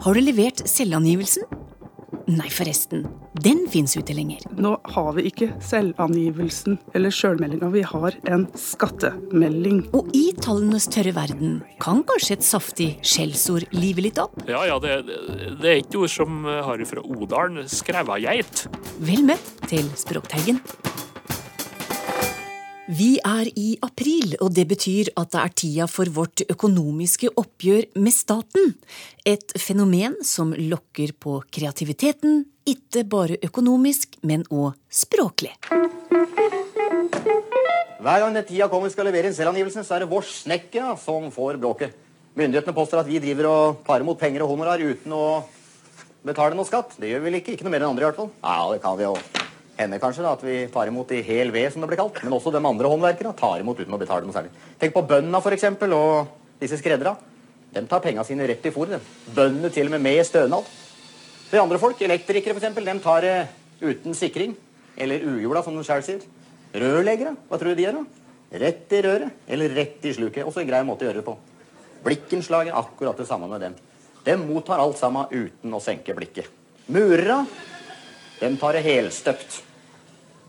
Har du levert selvangivelsen? Nei, forresten. Den fins jo ikke lenger. Nå har vi ikke selvangivelsen eller sjølmeldinga, vi har en skattemelding. Og i tallenes tørre verden kan kanskje et saftig skjellsord live litt opp? Ja, ja, det, det er et ord som har fra Odalen. Skrevageit. Vel møtt til Språkteigen. Vi er i april, og det betyr at det er tida for vårt økonomiske oppgjør med staten. Et fenomen som lokker på kreativiteten, ikke bare økonomisk, men òg språklig. Hver gang den tida kommer skal levere inn selvangivelsen, så er det vår snekker som får bråket. Myndighetene påstår at vi driver og tar imot penger og honorar uten å betale noe skatt. Det gjør vi vel ikke. Ikke noe mer enn andre, i hvert fall. Ja, det kan vi jo hender kanskje da, at vi tar imot i hel ved, som det blir kalt. Men også de andre håndverkerne tar imot uten å betale noe særlig. Tenk på bøndene f.eks. og disse skredderne. De tar pengene sine rett i fôret. Bøndene til og med med stønad. De andre folk, elektrikere f.eks., de tar det uten sikring. Eller uhjula, som de sjøl sier. Rørleggere, hva tror du de gjør? da? Rett i røret, eller rett i sluket. Også en grei måte å gjøre det på. Blikkenslaget, akkurat det samme med dem. De mottar alt sammen uten å senke blikket. Murere, de tar det helstøpt.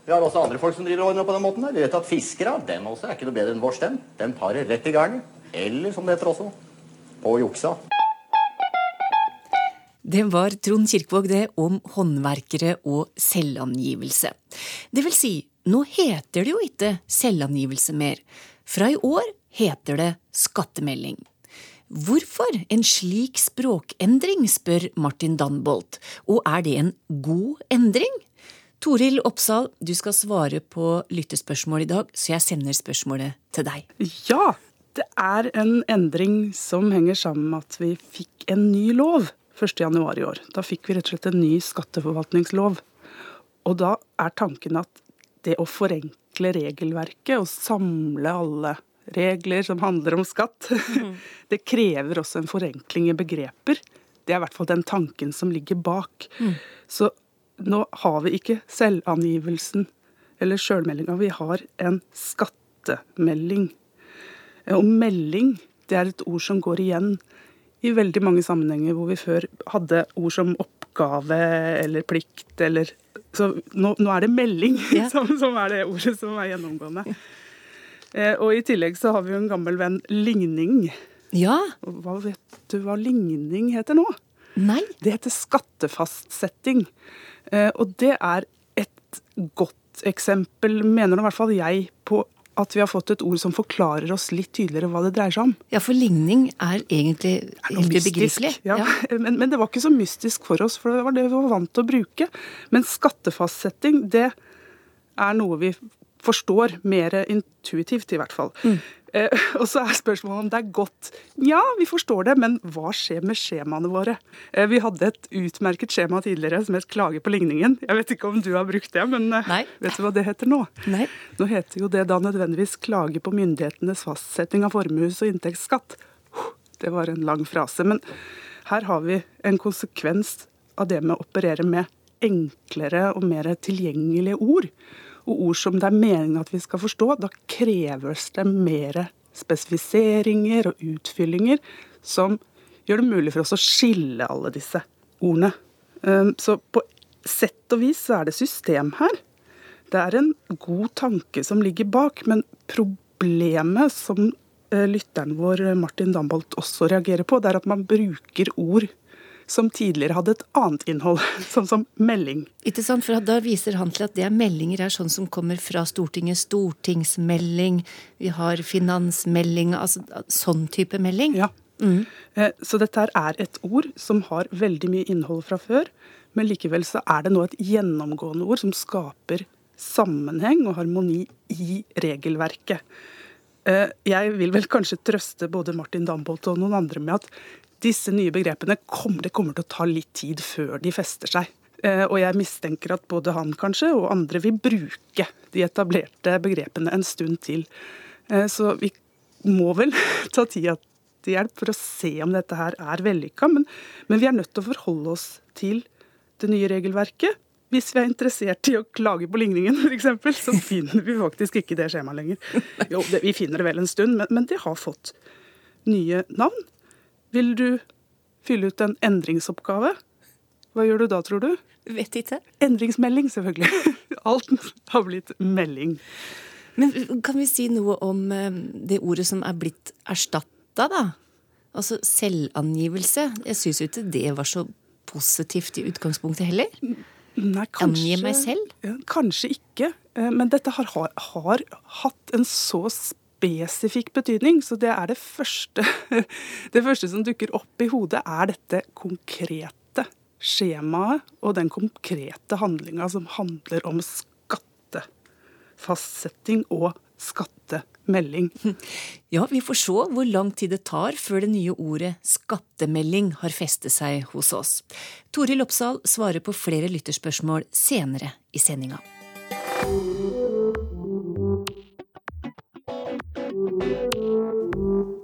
Vi har også andre folk som driver ordner på den måten. der. Vi vet at Fiskere den også er ikke noe bedre enn vårs, stem. Den tar det rett i garnet. Eller, som det heter også, på juksa. Det var Trond Kirkevåg det om håndverkere og selvangivelse. Det vil si, nå heter det jo ikke selvangivelse mer. Fra i år heter det skattemelding. Hvorfor en slik språkendring, spør Martin Danbolt, og er det en god endring? Toril Oppsal, du skal svare på lyttespørsmål i dag, så jeg sender spørsmålet til deg. Ja, det er en endring som henger sammen med at vi fikk en ny lov 1.1 i år. Da fikk vi rett og slett en ny skatteforvaltningslov. Og da er tanken at det å forenkle regelverket og samle alle regler som handler om skatt, mm. det krever også en forenkling i begreper. Det er i hvert fall den tanken som ligger bak. Mm. Så nå har vi ikke selvangivelsen eller sjølmeldinga, vi har en skattemelding. Og melding, det er et ord som går igjen i veldig mange sammenhenger hvor vi før hadde ord som oppgave eller plikt eller Så nå, nå er det melding yeah. som, som, er det ordet som er gjennomgående. Yeah. og i tillegg så har vi jo en gammel venn ligning. Ja. Hva vet du hva ligning heter nå? Nei. Det heter skattefastsetting. Eh, og det er et godt eksempel, mener nå i hvert fall jeg, på at vi har fått et ord som forklarer oss litt tydeligere hva det dreier seg om. Ja, for ligning er egentlig helt begripelig. Ja. ja. Men, men, det var ikke så mystisk for oss, for det var det vi var vant til å bruke. Men skattefastsetting, det er noe vi forstår mer intuitivt, i hvert fall. Mm. Eh, og så er spørsmålet om det er godt. Ja, vi forstår det, men hva skjer med skjemaene våre? Eh, vi hadde et utmerket skjema tidligere som het Klage på ligningen. Jeg vet ikke om du har brukt det, men eh, Nei. vet du hva det heter nå? Nei. Nå heter jo det da nødvendigvis klage på myndighetenes fastsetting av formues- og inntektsskatt. Det var en lang frase. Men her har vi en konsekvens av det med å operere med enklere og mer tilgjengelige ord og ord som det er meningen at vi skal forstå, da kreves det mer spesifiseringer og utfyllinger som gjør det mulig for oss å skille alle disse ordene. Ehm, så på sett og vis så er det system her. Det er en god tanke som ligger bak, men problemet som eh, lytteren vår Martin Dambolt også reagerer på, det er at man bruker ord som tidligere hadde et annet innhold, sånn som melding. Ikke sant, for Da viser han til at det er meldinger er sånn som kommer fra Stortinget. Stortingsmelding, vi har finansmelding, altså sånn type melding. Ja. Mm. Eh, så dette er et ord som har veldig mye innhold fra før, men likevel så er det nå et gjennomgående ord som skaper sammenheng og harmoni i regelverket. Eh, jeg vil vel kanskje trøste både Martin Dambolt og noen andre med at disse nye begrepene kommer, det kommer til å ta litt tid før de fester seg. Eh, og jeg mistenker at både han kanskje og andre vil bruke de etablerte begrepene en stund til. Eh, så vi må vel ta tida til hjelp for å se om dette her er vellykka. Men, men vi er nødt til å forholde oss til det nye regelverket. Hvis vi er interessert i å klage på ligningen f.eks., så finner vi faktisk ikke det skjemaet lenger. Jo, det, vi finner det vel en stund, men, men det har fått nye navn. Vil du fylle ut en endringsoppgave. Hva gjør du da, tror du? Vet ikke. Endringsmelding, selvfølgelig. Alt har blitt melding. Men kan vi si noe om eh, det ordet som er blitt erstatta, da? Altså selvangivelse. Jeg syns jo ikke det var så positivt i utgangspunktet heller. Nei, Angi meg selv? Kanskje ikke. Eh, Men dette har, har, har hatt en så spesifikk betydning, så det er det første Det første som dukker opp i hodet, er dette konkrete skjemaet og den konkrete handlinga som handler om skattefastsetting og skattemelding. Ja, vi får se hvor lang tid det tar før det nye ordet skattemelding har festet seg hos oss. Toril Oppsal svarer på flere lytterspørsmål senere i sendinga.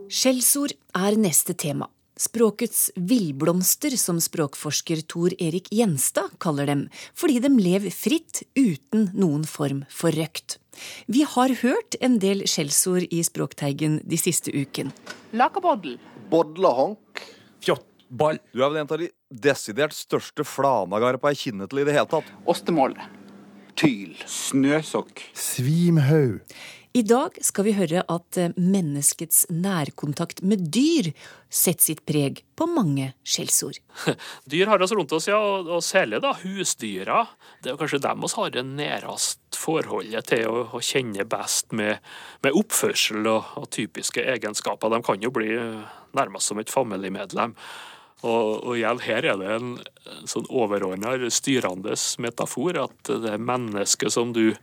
Skjellsord er neste tema. Språkets villblomster, som språkforsker Tor Erik Gjenstad kaller dem, fordi de lever fritt uten noen form for røkt. Vi har hørt en del skjellsord i Språkteigen de siste uken. Lakeboddel. Bodlehonk. Fjottball. Du er vel en av de desidert største flanagarpa jeg kjenner til i det hele tatt. Ostemål. Tyl. Snøsokk. Svimhaug. I dag skal vi høre at eh, menneskets nærkontakt med dyr setter sitt preg på mange skjellsord. Dyr har oss rundt oss, ja, og, særlig da husdyra. Det er kanskje dem oss har det nærest forholdet til å, å kjenne best med, med oppførsel og, og typiske egenskaper. De kan jo bli eh, nærmest som et familiemedlem. Og, og igjen, her er det en sånn overordna styrende metafor, at det er mennesket som du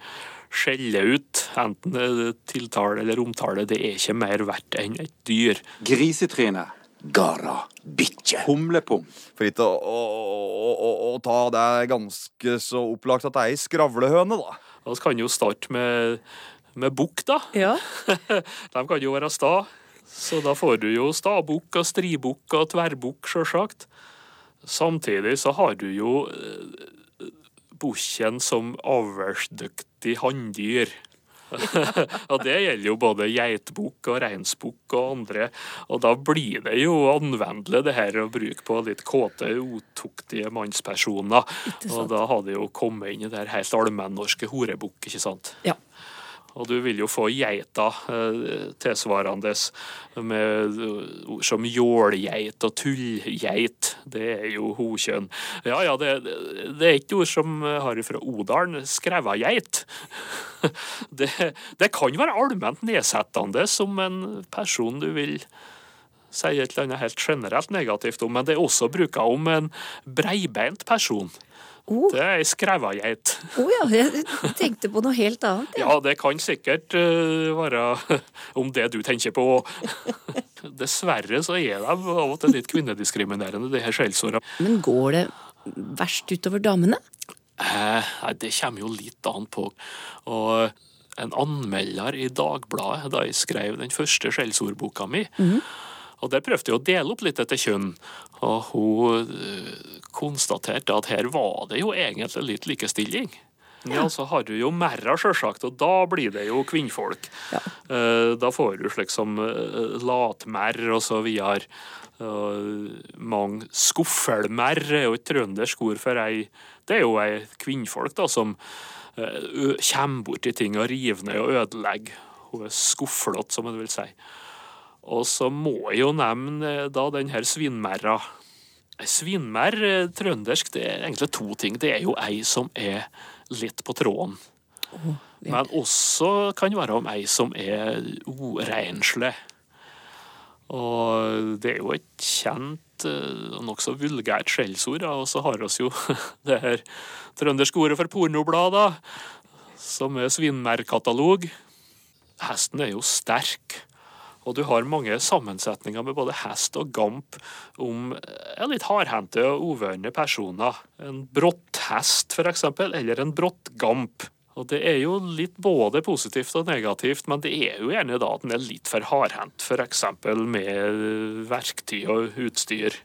skjeller ut, enten tiltale eller omtale, det er ikke mer verdt enn et dyr. Grisetryne. Gara. Bikkje. Humlepung. For ikke å, å, å, å, ta det ganske så opplagt at det er ei skravlehøne, da. Vi kan jo starte med, med bukk, da. Ja. De kan jo være sta. Så da får du jo stabukk og stribukk og tverrbukk, sjølsagt. Samtidig så har du jo eh, bukken som avlsdyktig hanndyr. og det gjelder jo både geitbukk og reinsbukk og andre. Og da blir det jo anvendelig det her å bruke på litt kåte, utuktige mannspersoner. Og da har det jo kommet inn i det her helt allmennorske horebukk, ikke sant. Ja. Og du vil jo få geita eh, tilsvarende med som jålgeit og tullgeit. Det er jo hokjønn. Ja ja, det, det er ikke ord som har fra Odalen. Skrevageit. Det, det kan være allment nedsettende som en person du vil si et eller annet helt generelt negativt om, men det er også bruka om en breibeint person. Oh. Det er ei skrevageit. Å ja, jeg tenkte på noe helt annet. Ja, det kan sikkert uh, være om det du tenker på. Dessverre så er de av og til litt kvinnediskriminerende, de her skjellsordene. Men går det verst utover damene? Eh, det kommer jo litt an på. Og en anmelder i Dagbladet, da jeg skrev den første skjellsordboka mi, og der prøvde jeg å dele opp litt etter kjønn, og hun eh, konstaterte at her var det jo egentlig litt likestilling. Ja, så har du jo merra, sjølsagt, og da blir det jo kvinnfolk. Ja. Da får du slik som eh, latmerr og så videre. Mange skuffelmerr er jo et trøndersk ord for ei Det er jo ei kvinnfolk da, som eh, kommer borti ting og river ned og ødelegger. Hun er skufflott, som en vil si. Og så må jeg jo nevne eh, da den her svinmerra. Svinmerr, eh, trøndersk, det er egentlig to ting. Det er jo ei som er litt på tråden. Men også kan være om ei som er urenslig. Og det er jo et kjent eh, og nokså vulgært skjellsord. Og så har vi jo det her trønderske ordet for pornoblad, da, som er svinmerrkatalog. Hesten er jo sterk. Og du har mange sammensetninger med både hest og gamp om ja, litt hardhendte og uvørne personer. En brotthest, for eksempel, eller en brått gamp. Og det er jo litt både positivt og negativt, men det er jo gjerne da at den er litt for hardhendt, eksempel med verktøy og utstyr.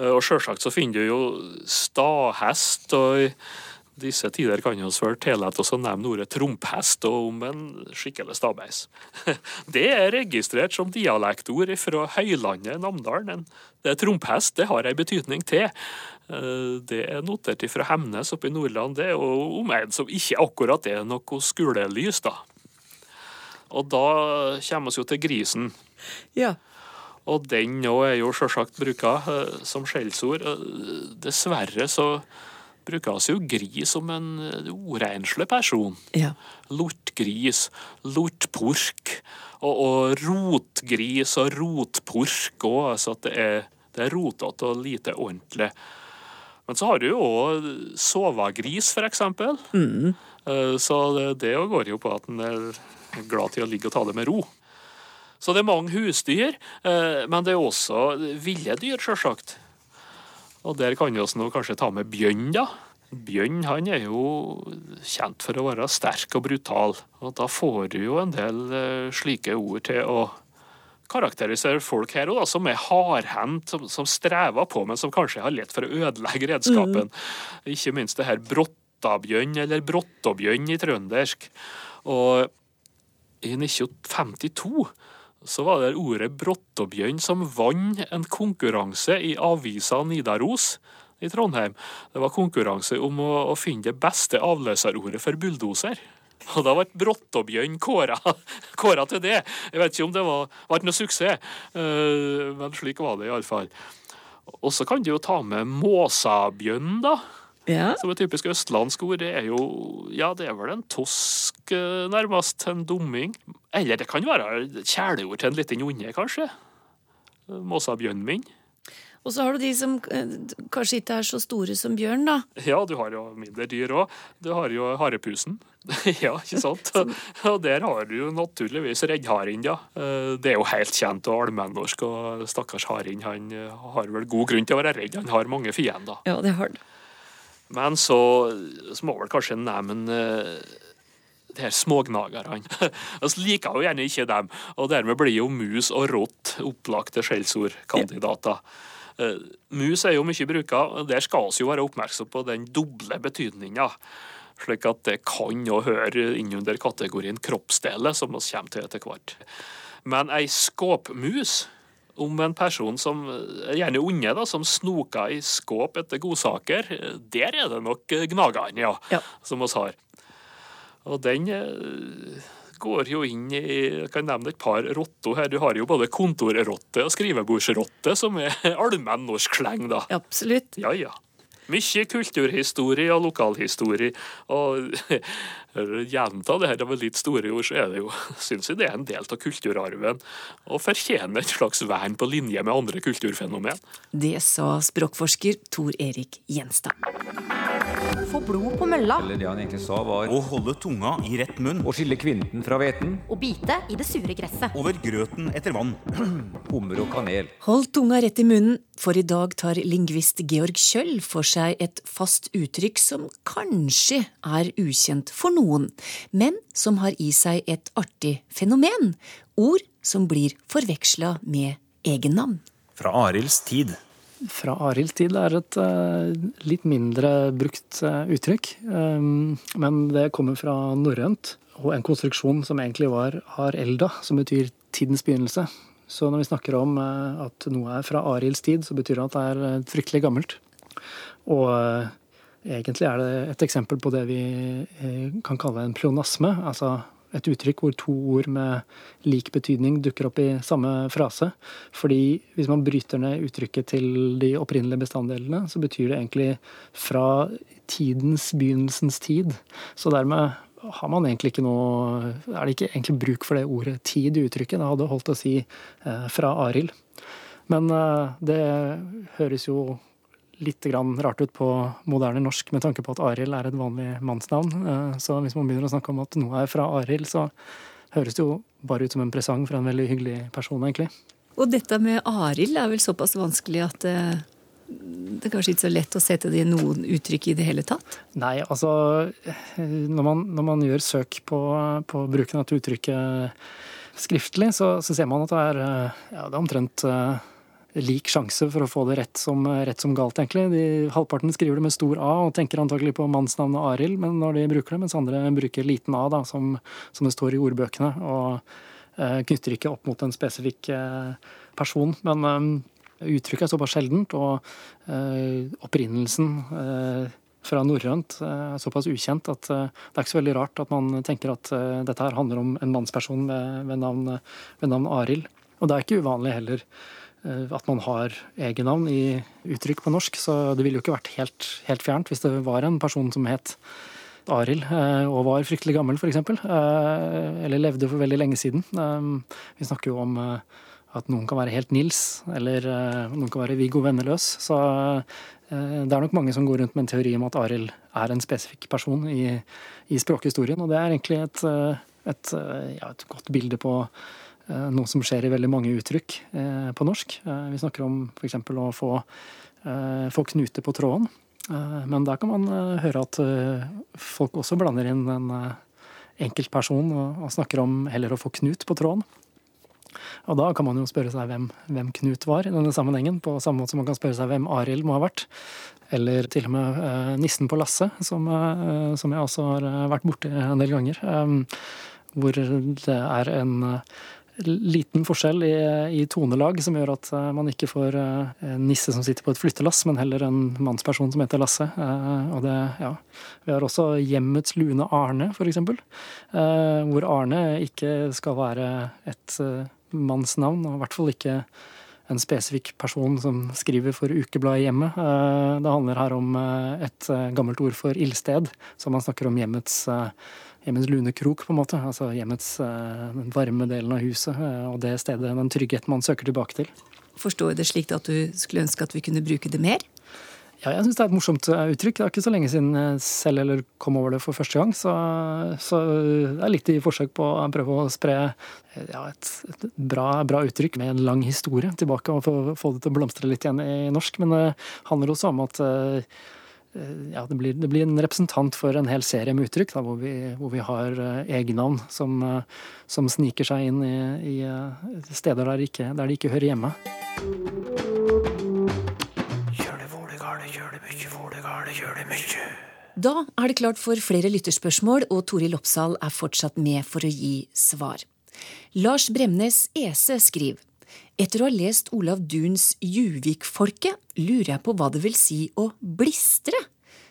Og sjølsagt så finner du jo stahest, og disse tider kan vi vel tillate oss å nevne ordet tromphest og om en skikkelig stabeis. Det er registrert som dialektord fra høylandet Namdalen. Det er tromphest, det har ei betydning til. Eh, Det er notert fra Hemnes oppe i Nordland, det, og om en som ikke akkurat er noe skolelys, da. Og da kommer vi jo til grisen. Ja. Og den nå er jo sjølsagt bruka eh, som skjellsord. Eh, Dessverre så brukes jo gris som en eh, person. ja. Lortgris, lortpork og, og rotgris og rotpork òg. Altså at det er, det er rotete og lite ordentlig. Men så har du jo òg sovagris, for eksempel. Eh, Så det, det går jo på at en er glad til å ligge og ta det med ro. Så det er mange husdyr, eh, men det er også ville dyr, sjølsagt. Og der kan vi nå kanskje ta med bjørn, da. Bjørn han er jo kjent for å være sterk og brutal, og da får du jo en del eh, slike ord til å karakterisere folk her også, som er hardhendt, som, som strever på, men som kanskje har lett for å ødelegge redskapen. Ikke minst det her brottabjørn, eller brottobjørn i trøndersk. Og i 1952 så var det ordet brottobjørn som vant en konkurranse i avisa Nidaros i Trondheim. Det var konkurranse om å, å finne det beste avløserordet for bulldoser. Og da ble brottobjørn kåra, til det. Jeg vet ikke om det var, var noe suksess, eh, men slik var det iallfall. Og så kan du jo ta med måsabjørn, da. Ja. Som et typisk østlandsk ord. Det er jo Ja, det er vel en tosk, eh, nærmest. En dumming. Eller det kan være kjæleord til en liten unge, kanskje. Måsabjørnen min. Og så har du de som eh, kanskje ikke er så store som bjørn, da. Ja, du har jo mindre dyr òg. Du har jo harepusen. ja, ikke sant? Og der har du jo naturligvis reddharen, ja. Eh, Det er jo helt kjent og allmennorsk, og stakkars haren han eh, har vel god grunn til å være redd. Han har mange fiender. Ja, det har du. Men så, så må vel kanskje nevne eh, de her smågnagerne. Vi liker jo gjerne ikke dem, og dermed blir jo mus og rått opplagte skjellsordkandidater. Eh, Mus er jo mye bruka, der skal vi jo være oppmerksom på den doble betydninga. Slik at det kan jo høre innunder kategorien kroppsdeler, som vi kommer til etter hvert. Men ei skåpmus om en person som er gjerne unge, da, som snoker i skåp etter godsaker, der er det nok gnageren, ja, Ja. som oss har. Og den eh, går jo inn i Jeg kan nevne et par rotter her. Du har jo både kontorrotte og skrivebordsrotte, som er allmenn norsk sleng, da. Absolutt. Ja, ja. Mye kulturhistorie og lokalhistorie. Og gjenta det her med litt store ord, så er det jo, syns jeg det er en del av kulturarven. Og fortjener et slags vern på linje med andre kulturfenomen. Det sa språkforsker Tor Erik Gjenstad. Få blod på mølla Eller det han egentlig sa var Å holde tunga i rett munn. å skille kvinten fra hveten, og bite i det sure gresset. Over grøten etter vann. hummer og kanel. Hold tunga rett i munnen, for i dag tar lingvist Georg Kjøll for seg et fast uttrykk som kanskje er ukjent for noen, men som har i seg et artig fenomen. Ord som blir forveksla med egennavn. Fra Arilds tid. Fra Arilds tid er et eh, litt mindre brukt eh, uttrykk. Um, men det kommer fra norrønt, og en konstruksjon som egentlig var har elda, som betyr tidens begynnelse. Så når vi snakker om eh, at noe er fra Arilds tid, så betyr det at det er eh, fryktelig gammelt. Og eh, egentlig er det et eksempel på det vi eh, kan kalle en pleonasme, altså et uttrykk hvor to ord med lik betydning dukker opp i samme frase. Fordi hvis man bryter ned uttrykket til de opprinnelige bestanddelene, så betyr det egentlig fra tidens begynnelsens tid. Så dermed har man egentlig ikke noe Er det ikke egentlig bruk for det ordet tid i uttrykket? Det hadde holdt å si eh, fra Arild. Men eh, det høres jo litt grann rart ut på moderne norsk med tanke på at Arild er et vanlig mannsnavn. Eh, Så hvis man begynner å snakke om at noe er fra Arild, så høres det jo bare ut som en presang fra en veldig hyggelig person, egentlig. Og dette med Arild er vel såpass vanskelig at det, det er kanskje ikke så lett å sette det i noen uttrykk i det hele tatt? Nei, altså eh, Når man, når man gjør søk på, på bruken av dette uttrykket skriftlig, så, så ser man at det er, eh, ja, det er omtrent eh, lik sjanse for å få det rett som, rett som galt, egentlig. De, halvparten skriver det med stor A og tenker antagelig på mannsnavnet Arild men når de bruker det, mens andre bruker liten A, da, som, som det står i ordbøkene. og eh, knytter ikke opp mot en spesifikk eh, person. Men eh, uttrykket er såpass sjeldent, og eh, opprinnelsen eh, fra norrønt er såpass ukjent at det er ikke så veldig rart at man tenker at dette her handler om en mannsperson ved, ved navn, ved navn Arild. Og det er ikke uvanlig heller at man har egennavn i uttrykk på norsk, så det ville jo ikke vært helt, helt fjernt hvis det var en person som het Arild og var fryktelig gammel, f.eks. Eller levde for veldig lenge siden. Vi snakker jo om at noen kan være helt Nils, eller noen kan være Viggo Venneløs. Så det er nok mange som går rundt med en teori om at Arild er en spesifikk person i, i språkhistorien. Og det er egentlig et, et, ja, et godt bilde på noe som skjer i veldig mange uttrykk på norsk. Vi snakker om f.eks. å få, få knute på tråden. Men der kan man høre at folk også blander inn en enkeltperson og snakker om heller å få Knut på tråden. Og da kan man jo spørre seg hvem, hvem, Knut var i denne sammenhengen, på samme måte som man kan spørre seg hvem Arild må ha vært. Eller til og med eh, nissen på lasset, som, eh, som, jeg også har vært borti en del ganger. Eh, hvor det er en liten forskjell i, i, tonelag som gjør at man ikke får en nisse som sitter på et flyttelass, men heller en mannsperson som heter Lasse. Og det, ja. Vi har også Hjemmets lune Arne, eksempel. Hvor Arne ikke skal være et mannsnavn, og i hvert fall ikke en spesifikk person som skriver for ukebladet Hjemme. Det handler her om et gammelt ord for ildsted, så man snakker om hjemmets hjemmets lune krok, på en måte. Altså hjemmets den varme delen av huset og det stedet, den tryggheten man søker tilbake til. Forstår jeg det slik at du skulle ønske at vi kunne bruke det mer? Ja, jeg syns det er et morsomt uttrykk. Det er ikke så lenge siden jeg selv eller kom over det for første gang. Så, så det er litt i forsøk på å prøve å spre ja, et, et bra, bra, uttrykk med en lang historie tilbake, og få, få det til å blomstre litt igjen i norsk. Men det handler også om at ja, det blir, det blir, en representant for en hel serie med uttrykk, da, hvor, vi, hvor, vi, har uh, egennavn som, uh, som, sniker seg inn i, i uh, steder der, ikke, der, de ikke hører hjemme. Da er det klart for flere lytterspørsmål, og Toril Oppsal er fortsatt med for å gi svar. Lars Bremnes Ese skriver etter å ha lest Olav Duns Juvik-folket, lurer jeg på hva det vil si å blistre.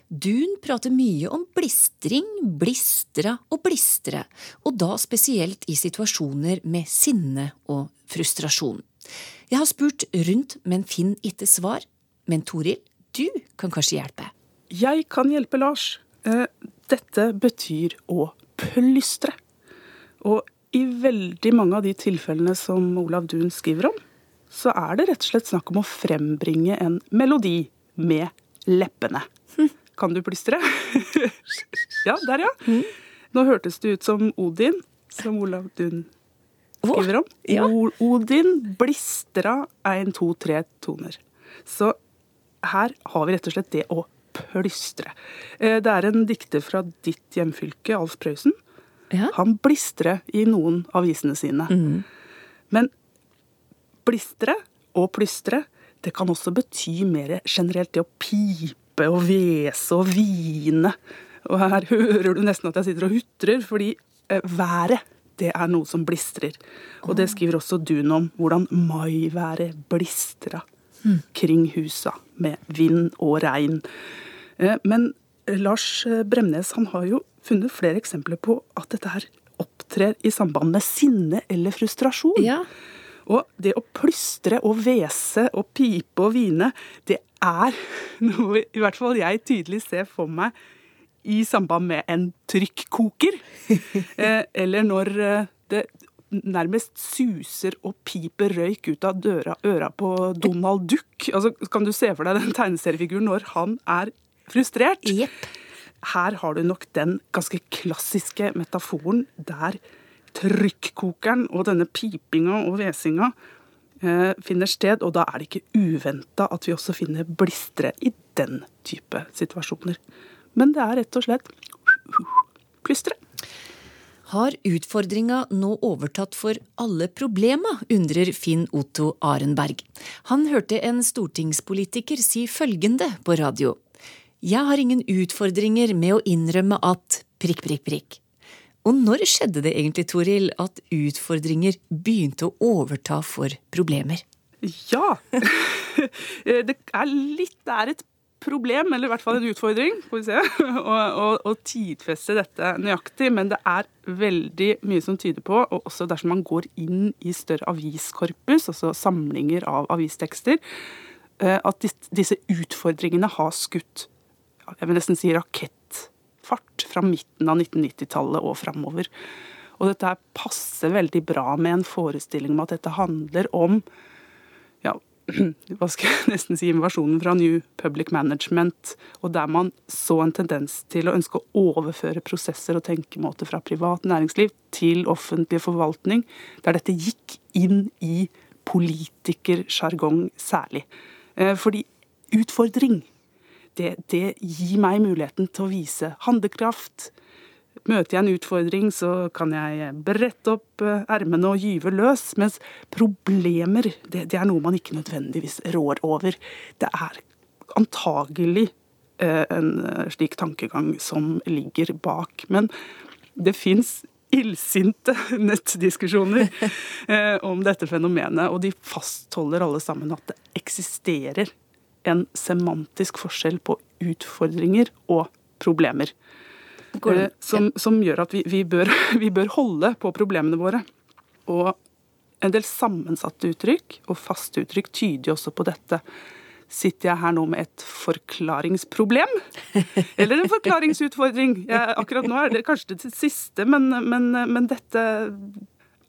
Dun prater mye om blistring, blistra og blistre, og da spesielt i situasjoner med sinne og frustrasjon. Jeg har spurt rundt, men finner ikke svar. Men Toril, du kan kanskje hjelpe? Jeg kan hjelpe Lars. Dette betyr å plystre. Og i veldig mange av de tilfellene som Olav Duun skriver om, så er det rett og slett snakk om å frembringe en melodi med leppene. Kan du plystre? ja, der ja. Hm. Nå hørtes det ut som Odin, som Olav Duun skriver om. Ja. Odin blistra ein, to, tre toner. Så her har vi rett og slett det å plystre. Det er en dikter fra ditt hjemfylke, Alf Prøysen, ja. Han blistrer i noen av visene sine. Mm. Men blistre og plystre, det kan også bety mer generelt det å pipe og hvese og hvine. Og her hører du nesten at jeg sitter og hutrer, fordi eh, været det er noe som blistrer. Og det skriver også Dun om, hvordan maiværet blistra mm. kring husa med vind og regn. Eh, men Lars Bremnes han har jo funnet flere eksempler på at dette her opptrer i samband med sinne eller frustrasjon. Ja. Og det å plystre og hvese og pipe og hvine, det er noe i hvert fall jeg tydelig ser for meg i samband med en trykkoker. Eh, eller når eh, det nærmest suser og piper røyk ut av døra, øra på Donald Duck. Altså, kan du se for deg den tegneseriefiguren når han er frustrert? Yep. Her har du nok den ganske klassiske metaforen der trykkokeren og denne pipinga og hvesinga eh, finner sted, og da er det ikke uventa at vi også finner blistre i den type situasjoner. Men det er rett og slett plystre. Har utfordringa nå overtatt for alle problema, undrer Finn Otto Arenberg. Han hørte en stortingspolitiker si følgende på radio. Jeg har ingen utfordringer med å innrømme at prikk, prikk, prikk. Og når skjedde det egentlig, Toril, at utfordringer begynte å overta for problemer? Ja! Det er litt Det er et problem, eller i hvert fall en utfordring, får vi se, å, å, å tidfeste dette nøyaktig. Men det er veldig mye som tyder på, og også dersom man går inn i større aviskorpus, altså samlinger av avistekster, eh, at disse utfordringene har skutt jeg vil nesten si rakettfart fra midten av 1990-tallet og framover. Og dette passer veldig bra med en forestilling om at dette handler om ja, hva skal jeg nesten si, invasjonen fra New Public Management, og der man så en tendens til å ønske å overføre prosesser og tenkemåter fra privat næringsliv til offentlig forvaltning, der dette gikk inn i politikersjargong særlig. Eh, fordi utfordring, det, det gir meg muligheten til å vise handlekraft, Møter jeg en utfordring, så kan jeg brette opp eh, ermene og gyve løs. Mens problemer, det, det, er noe man ikke nødvendigvis rår over. Det er antagelig eh, en eh, slik tankegang som ligger bak. Men det fins illsinte nettdiskusjoner om dette fenomenet, og de fastholder alle sammen at det eksisterer en semantisk forskjell på utfordringer og problemer. Eh, som, som, gjør at vi, vi, bør, vi, bør, holde på problemene våre. Og en del sammensatte uttrykk og faste uttrykk tyder jo også på dette. Sitter jeg her nå med et forklaringsproblem? Eller en forklaringsutfordring? Jeg, akkurat nå er det kanskje det siste, men, men, men dette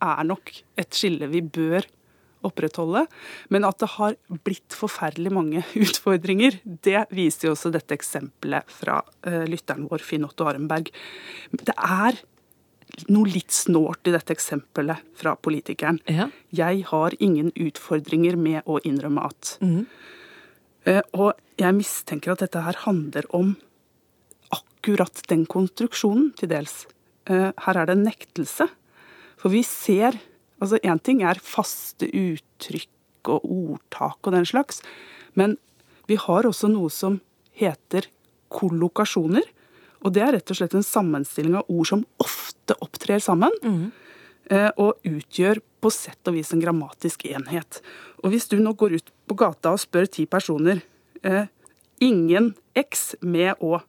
er nok et skille vi bør opprettholde. Men at det har blitt forferdelig mange utfordringer, det viser jo også dette eksempelet fra uh, lytteren vår, Finn Otto Arenberg. Det er noe litt snålt i dette eksempelet fra politikeren. Ja. Jeg har ingen utfordringer med å innrømme at. Mm. Og jeg mistenker at dette her handler om akkurat den konstruksjonen, til dels. Uh, her er det en nektelse. For vi ser Altså, Én ting er faste uttrykk og ordtak og den slags, men vi har også noe som heter kollokasjoner. Og det er rett og slett en sammenstilling av ord som ofte opptrer sammen. Mm. Og utgjør på sett og vis en grammatisk enhet. Og hvis du nå går ut på gata og spør ti personer eh, Ingen X med Å.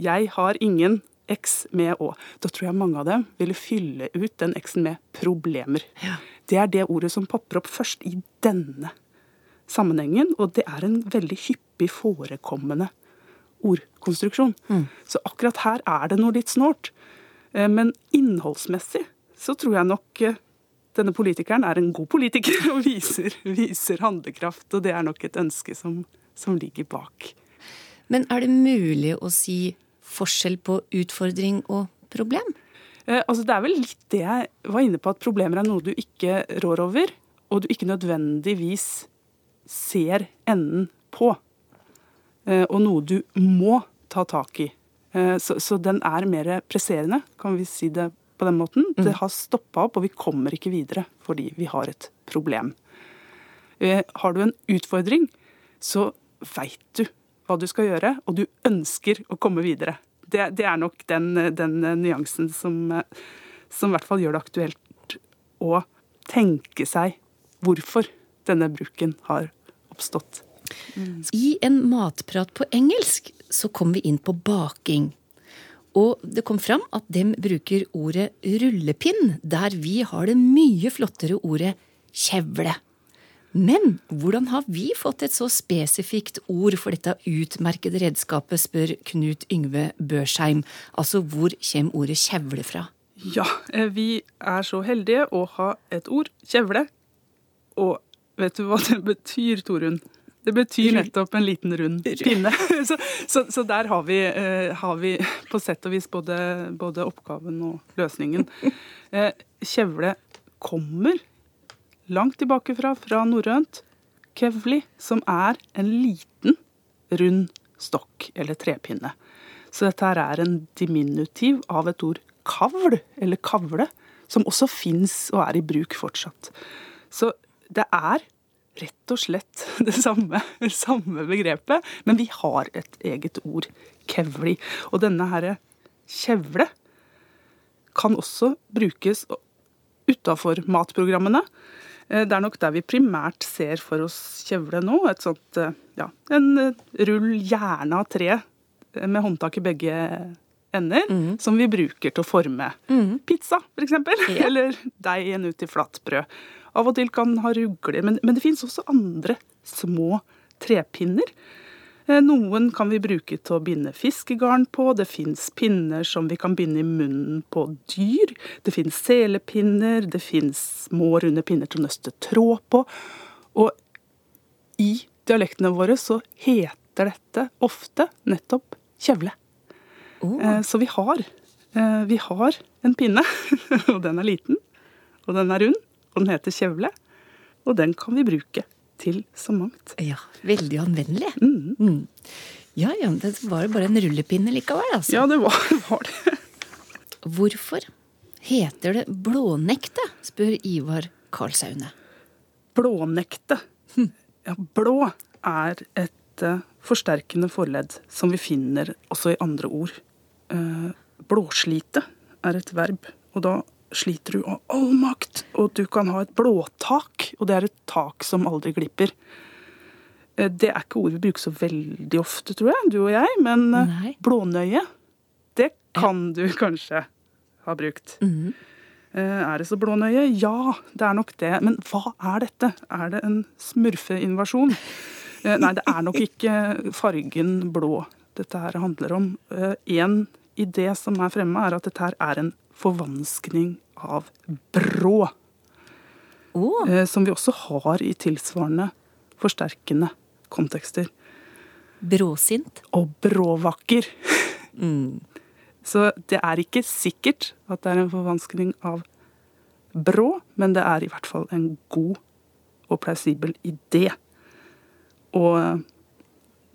Jeg har ingen X med Å. Da tror jeg mange av dem ville fylle ut den X-en med problemer. Ja. Det er det ordet som popper opp først i denne sammenhengen, og det er en veldig hyppig forekommende ordkonstruksjon. Mm. Så akkurat her er det noe litt snålt. Eh, men innholdsmessig så tror jeg nok eh, denne politikeren er en god politiker og viser, viser handlekraft, og det er nok et ønske som, som ligger bak. Men er det mulig å si forskjell på utfordring og problem? Eh, altså det er vel litt det jeg var inne på, at problemer er noe du ikke rår over, og du ikke nødvendigvis ser enden på. Eh, og noe du må ta tak i. Eh, så, så, den er mer presserende, kan vi si det på den måten. Mm. Det har stoppa opp, og vi kommer ikke videre fordi vi har et problem. Har du en utfordring, så veit du hva du skal gjøre, og du ønsker å komme videre. Det, det er nok den, den nyansen som, som, i hvert fall gjør det aktuelt å tenke seg hvorfor denne bruken har oppstått. Mm. I en matprat på engelsk så kom vi inn på baking. Og det kom fram at dem bruker ordet rullepinn, der vi har det mye flottere ordet kjevle. Men hvordan har vi fått et så spesifikt ord for dette utmerkede redskapet, spør Knut Yngve Børsheim. Altså hvor kommer ordet kjevle fra? Ja, eh, vi er så heldige å ha et ord, kjevle. Og vet du hva det betyr, Torunn? Det betyr nettopp en liten rund pinne. Så, så, så der har vi, eh, har vi, på sett og vis både, både oppgaven og løsningen. Eh, kjevle kommer langt tilbake fra, fra norrønt, kevli, som er en liten, rund stokk eller trepinne. Så dette her er en diminutiv av et ord kavl, eller kavle, som også fins og er i bruk fortsatt. Så det er rett og slett det samme, samme begrepet, men vi har et eget ord, kevli. Og denne herre kjevle kan også brukes utafor matprogrammene. Eh, Det er nok der vi primært ser for oss kjevle nå. Et sånt, eh, ja, en eh, rull gjerne av tre med håndtak i begge ender, som vi bruker til å forme pizza, f.eks. Yeah. Eller deigen ut i flatbrød. Av og til kan ha rugler, men, men det fins også andre små trepinner. Eh, Noen kan vi bruke til å binde fiskegarn på. Det fins pinner som vi kan binde i munnen på dyr. Det fins selepinner, det fins små, runde pinner til å nøste tråd på. Og i dialektene våre så heter dette ofte nettopp kjevle. Oh. Så vi har, eh, vi har en pinne, og den er liten, og den er rund, og den heter kjevle. Og den kan vi bruke til så mangt. Ja, veldig anvendelig. Mm. Ja, ja, det var jo bare en rullepinne likevel, altså. Ja, det var, var det. Hvorfor heter det blånekte, spør Ivar Karlsaune. Blånekte. Ja, blå er et eh, forsterkende forledd som vi finner også i andre ord. Eh, blåslite er et verb, og da sliter du av all makt. Og du kan ha et blåtak, og det er et tak som aldri glipper. Eh, det er ikke ord vi bruker så veldig ofte, tror jeg, du og jeg, men eh, Nei. blånøye, det kan du kanskje ha brukt. Mm. Er det så blånøye? Ja, det er nok det. Men hva er dette? Er det en smurfeinvasjon? Nei, det er nok ikke fargen blå dette her handler om. En idé som er fremme, er at dette her er en forvanskning av brå. Eh, Som vi også har i tilsvarende forsterkende kontekster. bråsint. Og bråvakker. Mm. Så det er ikke sikkert at det er en forvanskning av brå, men det er i hvert fall en god og plausibel idé. Og eh,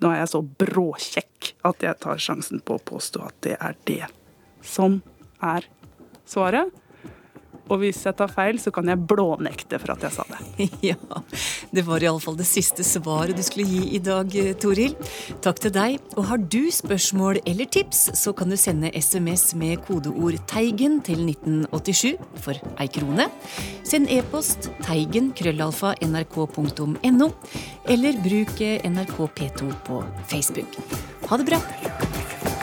nå er jeg så bråkjekk at jeg tar sjansen på å påstå at det er det som er svaret. Og hvis jeg tar feil, så kan jeg blånekte for at jeg sa det. Ja, det var iallfall det siste svaret du skulle gi i dag, Toril. Takk til deg. Og har du spørsmål eller tips, så kan du sende SMS med kodeord 'Teigen' til 1987 for ei krone. Send e-post teigen krøllalfa nrk.no, eller bruk NRK P2 på Facebook. Ha det bra!